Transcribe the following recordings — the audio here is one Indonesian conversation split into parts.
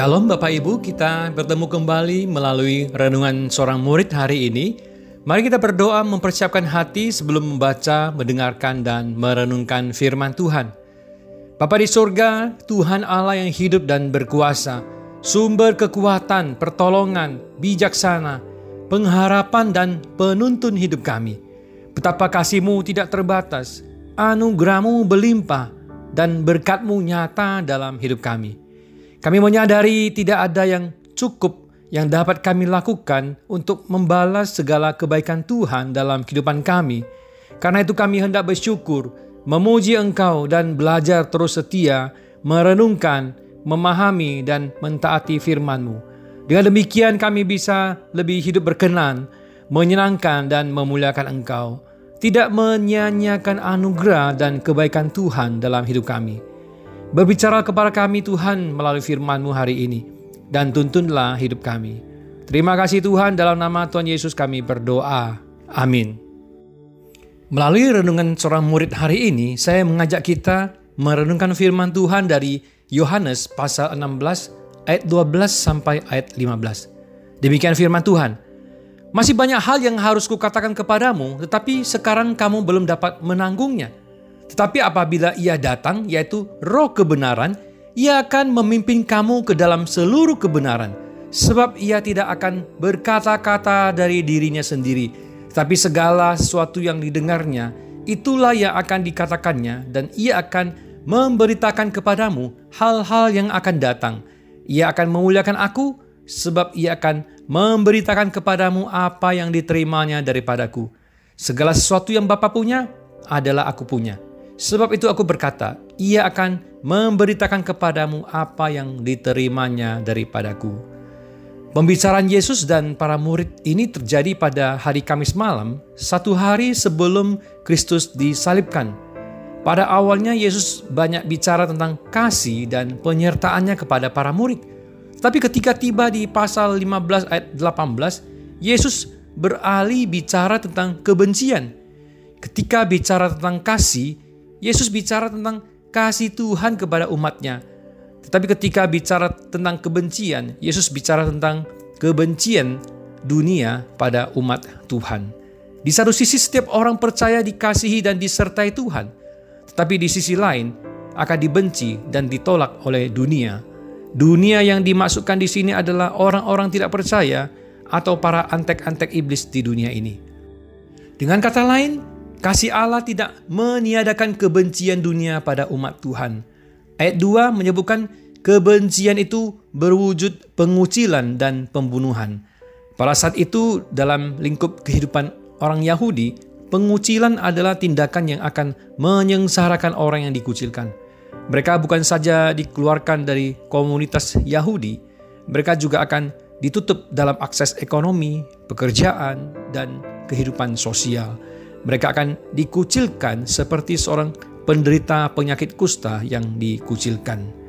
Shalom Bapak Ibu, kita bertemu kembali melalui renungan seorang murid hari ini. Mari kita berdoa mempersiapkan hati sebelum membaca, mendengarkan, dan merenungkan firman Tuhan. Bapa di surga, Tuhan Allah yang hidup dan berkuasa, sumber kekuatan, pertolongan, bijaksana, pengharapan, dan penuntun hidup kami. Betapa kasihmu tidak terbatas, anugerahmu berlimpah, dan berkatmu nyata dalam hidup kami. Kami menyadari tidak ada yang cukup yang dapat kami lakukan untuk membalas segala kebaikan Tuhan dalam kehidupan kami. Karena itu kami hendak bersyukur, memuji Engkau dan belajar terus setia, merenungkan, memahami dan mentaati firman-Mu. Dengan demikian kami bisa lebih hidup berkenan, menyenangkan dan memuliakan Engkau. Tidak menyanyiakan anugerah dan kebaikan Tuhan dalam hidup kami. Berbicara kepada kami Tuhan melalui firman-Mu hari ini dan tuntunlah hidup kami. Terima kasih Tuhan dalam nama Tuhan Yesus kami berdoa. Amin. Melalui renungan seorang murid hari ini, saya mengajak kita merenungkan firman Tuhan dari Yohanes pasal 16 ayat 12 sampai ayat 15. Demikian firman Tuhan. Masih banyak hal yang harus kukatakan kepadamu, tetapi sekarang kamu belum dapat menanggungnya. Tetapi apabila ia datang, yaitu roh kebenaran, ia akan memimpin kamu ke dalam seluruh kebenaran. Sebab ia tidak akan berkata-kata dari dirinya sendiri, tapi segala sesuatu yang didengarnya, itulah yang akan dikatakannya dan ia akan memberitakan kepadamu hal-hal yang akan datang. Ia akan memuliakan aku, sebab ia akan memberitakan kepadamu apa yang diterimanya daripadaku. Segala sesuatu yang Bapa punya adalah aku punya. Sebab itu aku berkata, ia akan memberitakan kepadamu apa yang diterimanya daripadaku. Pembicaraan Yesus dan para murid ini terjadi pada hari Kamis malam, satu hari sebelum Kristus disalibkan. Pada awalnya Yesus banyak bicara tentang kasih dan penyertaannya kepada para murid. Tapi ketika tiba di pasal 15 ayat 18, Yesus beralih bicara tentang kebencian. Ketika bicara tentang kasih, Yesus bicara tentang kasih Tuhan kepada umatnya. Tetapi ketika bicara tentang kebencian, Yesus bicara tentang kebencian dunia pada umat Tuhan. Di satu sisi setiap orang percaya dikasihi dan disertai Tuhan. Tetapi di sisi lain akan dibenci dan ditolak oleh dunia. Dunia yang dimasukkan di sini adalah orang-orang tidak percaya atau para antek-antek iblis di dunia ini. Dengan kata lain, Kasih Allah tidak meniadakan kebencian dunia pada umat Tuhan. Ayat 2 menyebutkan kebencian itu berwujud pengucilan dan pembunuhan. Pada saat itu dalam lingkup kehidupan orang Yahudi, pengucilan adalah tindakan yang akan menyengsarakan orang yang dikucilkan. Mereka bukan saja dikeluarkan dari komunitas Yahudi, mereka juga akan ditutup dalam akses ekonomi, pekerjaan, dan kehidupan sosial mereka akan dikucilkan seperti seorang penderita penyakit kusta yang dikucilkan.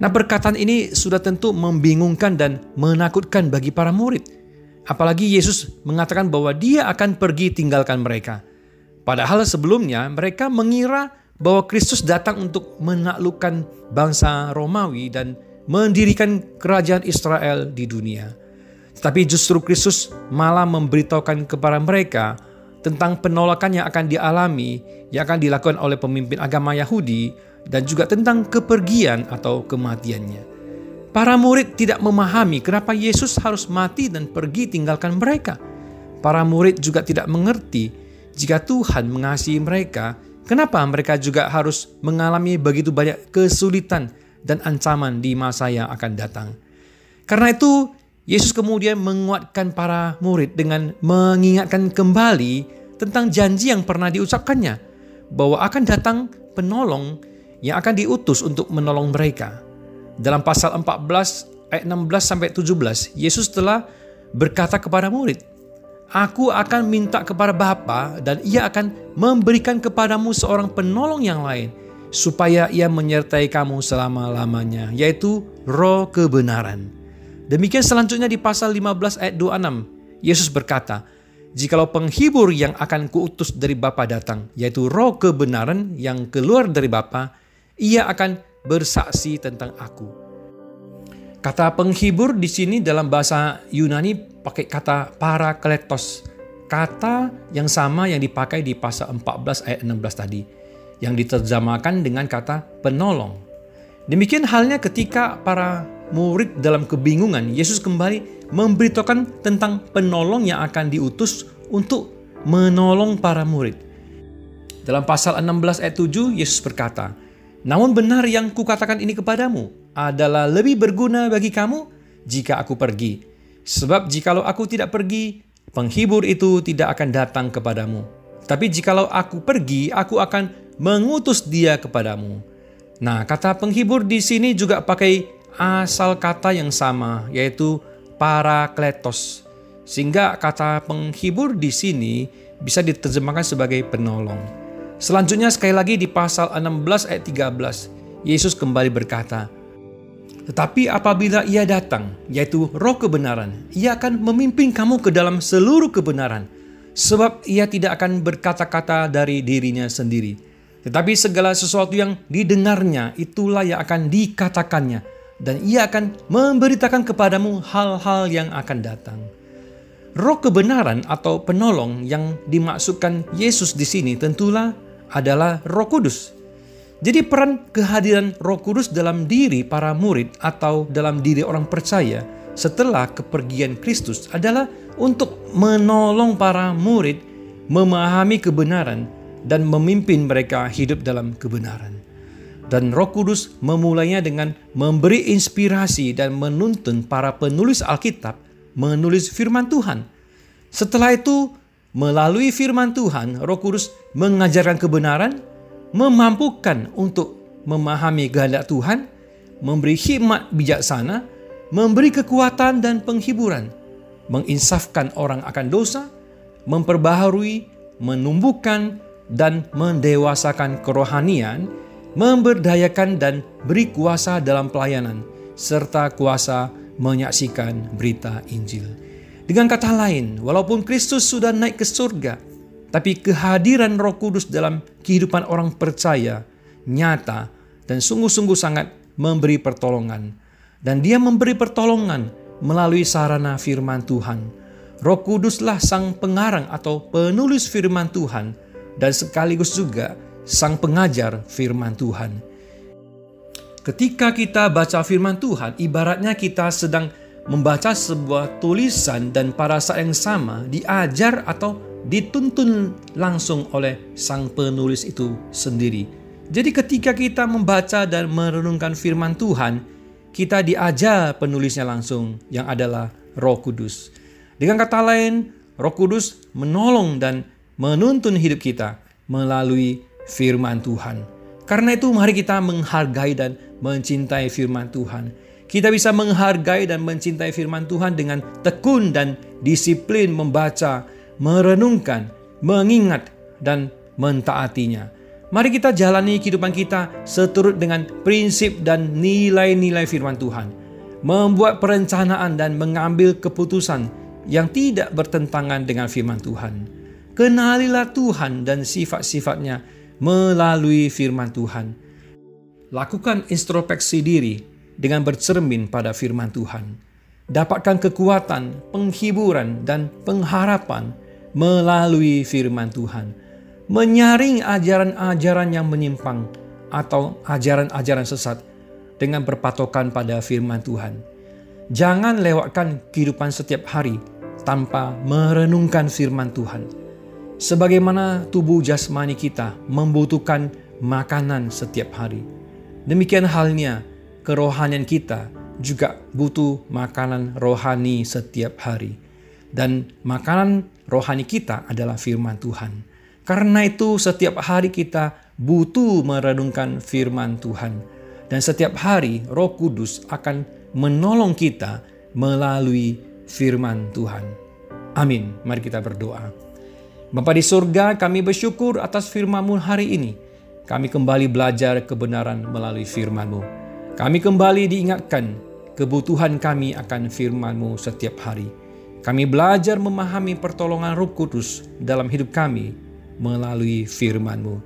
Nah, perkataan ini sudah tentu membingungkan dan menakutkan bagi para murid. Apalagi Yesus mengatakan bahwa Dia akan pergi tinggalkan mereka. Padahal sebelumnya mereka mengira bahwa Kristus datang untuk menaklukkan bangsa Romawi dan mendirikan kerajaan Israel di dunia. Tetapi justru Kristus malah memberitahukan kepada mereka tentang penolakan yang akan dialami yang akan dilakukan oleh pemimpin agama Yahudi dan juga tentang kepergian atau kematiannya. Para murid tidak memahami kenapa Yesus harus mati dan pergi tinggalkan mereka. Para murid juga tidak mengerti jika Tuhan mengasihi mereka, kenapa mereka juga harus mengalami begitu banyak kesulitan dan ancaman di masa yang akan datang. Karena itu, Yesus kemudian menguatkan para murid dengan mengingatkan kembali tentang janji yang pernah diucapkannya bahwa akan datang penolong yang akan diutus untuk menolong mereka. Dalam pasal 14 ayat 16 sampai 17, Yesus telah berkata kepada murid, Aku akan minta kepada Bapa dan ia akan memberikan kepadamu seorang penolong yang lain supaya ia menyertai kamu selama-lamanya, yaitu roh kebenaran Demikian selanjutnya di pasal 15 ayat 26, Yesus berkata, Jikalau penghibur yang akan kuutus dari Bapa datang, yaitu roh kebenaran yang keluar dari Bapa, ia akan bersaksi tentang aku. Kata penghibur di sini dalam bahasa Yunani pakai kata parakletos. Kata yang sama yang dipakai di pasal 14 ayat 16 tadi. Yang diterjemahkan dengan kata penolong. Demikian halnya ketika para murid dalam kebingungan, Yesus kembali memberitakan tentang penolong yang akan diutus untuk menolong para murid. Dalam pasal 16 ayat 7, Yesus berkata, Namun benar yang kukatakan ini kepadamu, adalah lebih berguna bagi kamu jika aku pergi. Sebab jikalau aku tidak pergi, penghibur itu tidak akan datang kepadamu. Tapi jikalau aku pergi, aku akan mengutus dia kepadamu. Nah, kata penghibur di sini juga pakai asal kata yang sama, yaitu parakletos. Sehingga kata penghibur di sini bisa diterjemahkan sebagai penolong. Selanjutnya sekali lagi di pasal 16 ayat 13, Yesus kembali berkata, tetapi apabila ia datang, yaitu roh kebenaran, ia akan memimpin kamu ke dalam seluruh kebenaran. Sebab ia tidak akan berkata-kata dari dirinya sendiri. Tetapi segala sesuatu yang didengarnya, itulah yang akan dikatakannya. Dan ia akan memberitakan kepadamu hal-hal yang akan datang. Roh kebenaran atau penolong yang dimaksudkan Yesus di sini tentulah adalah Roh Kudus jadi peran kehadiran Roh Kudus dalam diri para murid atau dalam diri orang percaya setelah kepergian Kristus adalah untuk menolong para murid memahami kebenaran dan memimpin mereka hidup dalam kebenaran. Dan Roh Kudus memulainya dengan memberi inspirasi dan menuntun para penulis Alkitab menulis firman Tuhan. Setelah itu, melalui firman Tuhan, Roh Kudus mengajarkan kebenaran memampukan untuk memahami kehendak Tuhan, memberi hikmat bijaksana, memberi kekuatan dan penghiburan, menginsafkan orang akan dosa, memperbaharui, menumbuhkan, dan mendewasakan kerohanian, memberdayakan dan beri kuasa dalam pelayanan, serta kuasa menyaksikan berita Injil. Dengan kata lain, walaupun Kristus sudah naik ke surga, tapi kehadiran Roh Kudus dalam kehidupan orang percaya nyata dan sungguh-sungguh sangat memberi pertolongan. Dan dia memberi pertolongan melalui sarana firman Tuhan. Roh Kuduslah sang pengarang atau penulis firman Tuhan dan sekaligus juga sang pengajar firman Tuhan. Ketika kita baca firman Tuhan, ibaratnya kita sedang membaca sebuah tulisan dan pada saat yang sama diajar atau dituntun langsung oleh sang penulis itu sendiri. Jadi ketika kita membaca dan merenungkan firman Tuhan, kita diajar penulisnya langsung yang adalah Roh Kudus. Dengan kata lain, Roh Kudus menolong dan menuntun hidup kita melalui firman Tuhan. Karena itu mari kita menghargai dan mencintai firman Tuhan. Kita bisa menghargai dan mencintai firman Tuhan dengan tekun dan disiplin membaca, merenungkan, mengingat, dan mentaatinya. Mari kita jalani kehidupan kita seturut dengan prinsip dan nilai-nilai firman Tuhan. Membuat perencanaan dan mengambil keputusan yang tidak bertentangan dengan firman Tuhan. Kenalilah Tuhan dan sifat-sifatnya melalui firman Tuhan. Lakukan introspeksi diri dengan bercermin pada firman Tuhan. Dapatkan kekuatan, penghiburan, dan pengharapan melalui firman Tuhan, menyaring ajaran-ajaran yang menyimpang atau ajaran-ajaran sesat dengan berpatokan pada firman Tuhan. Jangan lewatkan kehidupan setiap hari tanpa merenungkan firman Tuhan. Sebagaimana tubuh jasmani kita membutuhkan makanan setiap hari. Demikian halnya kerohanian kita juga butuh makanan rohani setiap hari. Dan makanan rohani kita adalah firman Tuhan. Karena itu setiap hari kita butuh merenungkan firman Tuhan. Dan setiap hari roh kudus akan menolong kita melalui firman Tuhan. Amin. Mari kita berdoa. Bapa di surga, kami bersyukur atas firman-Mu hari ini. Kami kembali belajar kebenaran melalui firman-Mu. Kami kembali diingatkan kebutuhan kami akan firman-Mu setiap hari. Kami belajar memahami pertolongan Roh Kudus dalam hidup kami melalui firman-Mu.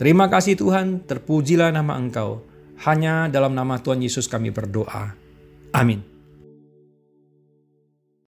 Terima kasih Tuhan, terpujilah nama Engkau. Hanya dalam nama Tuhan Yesus kami berdoa. Amin.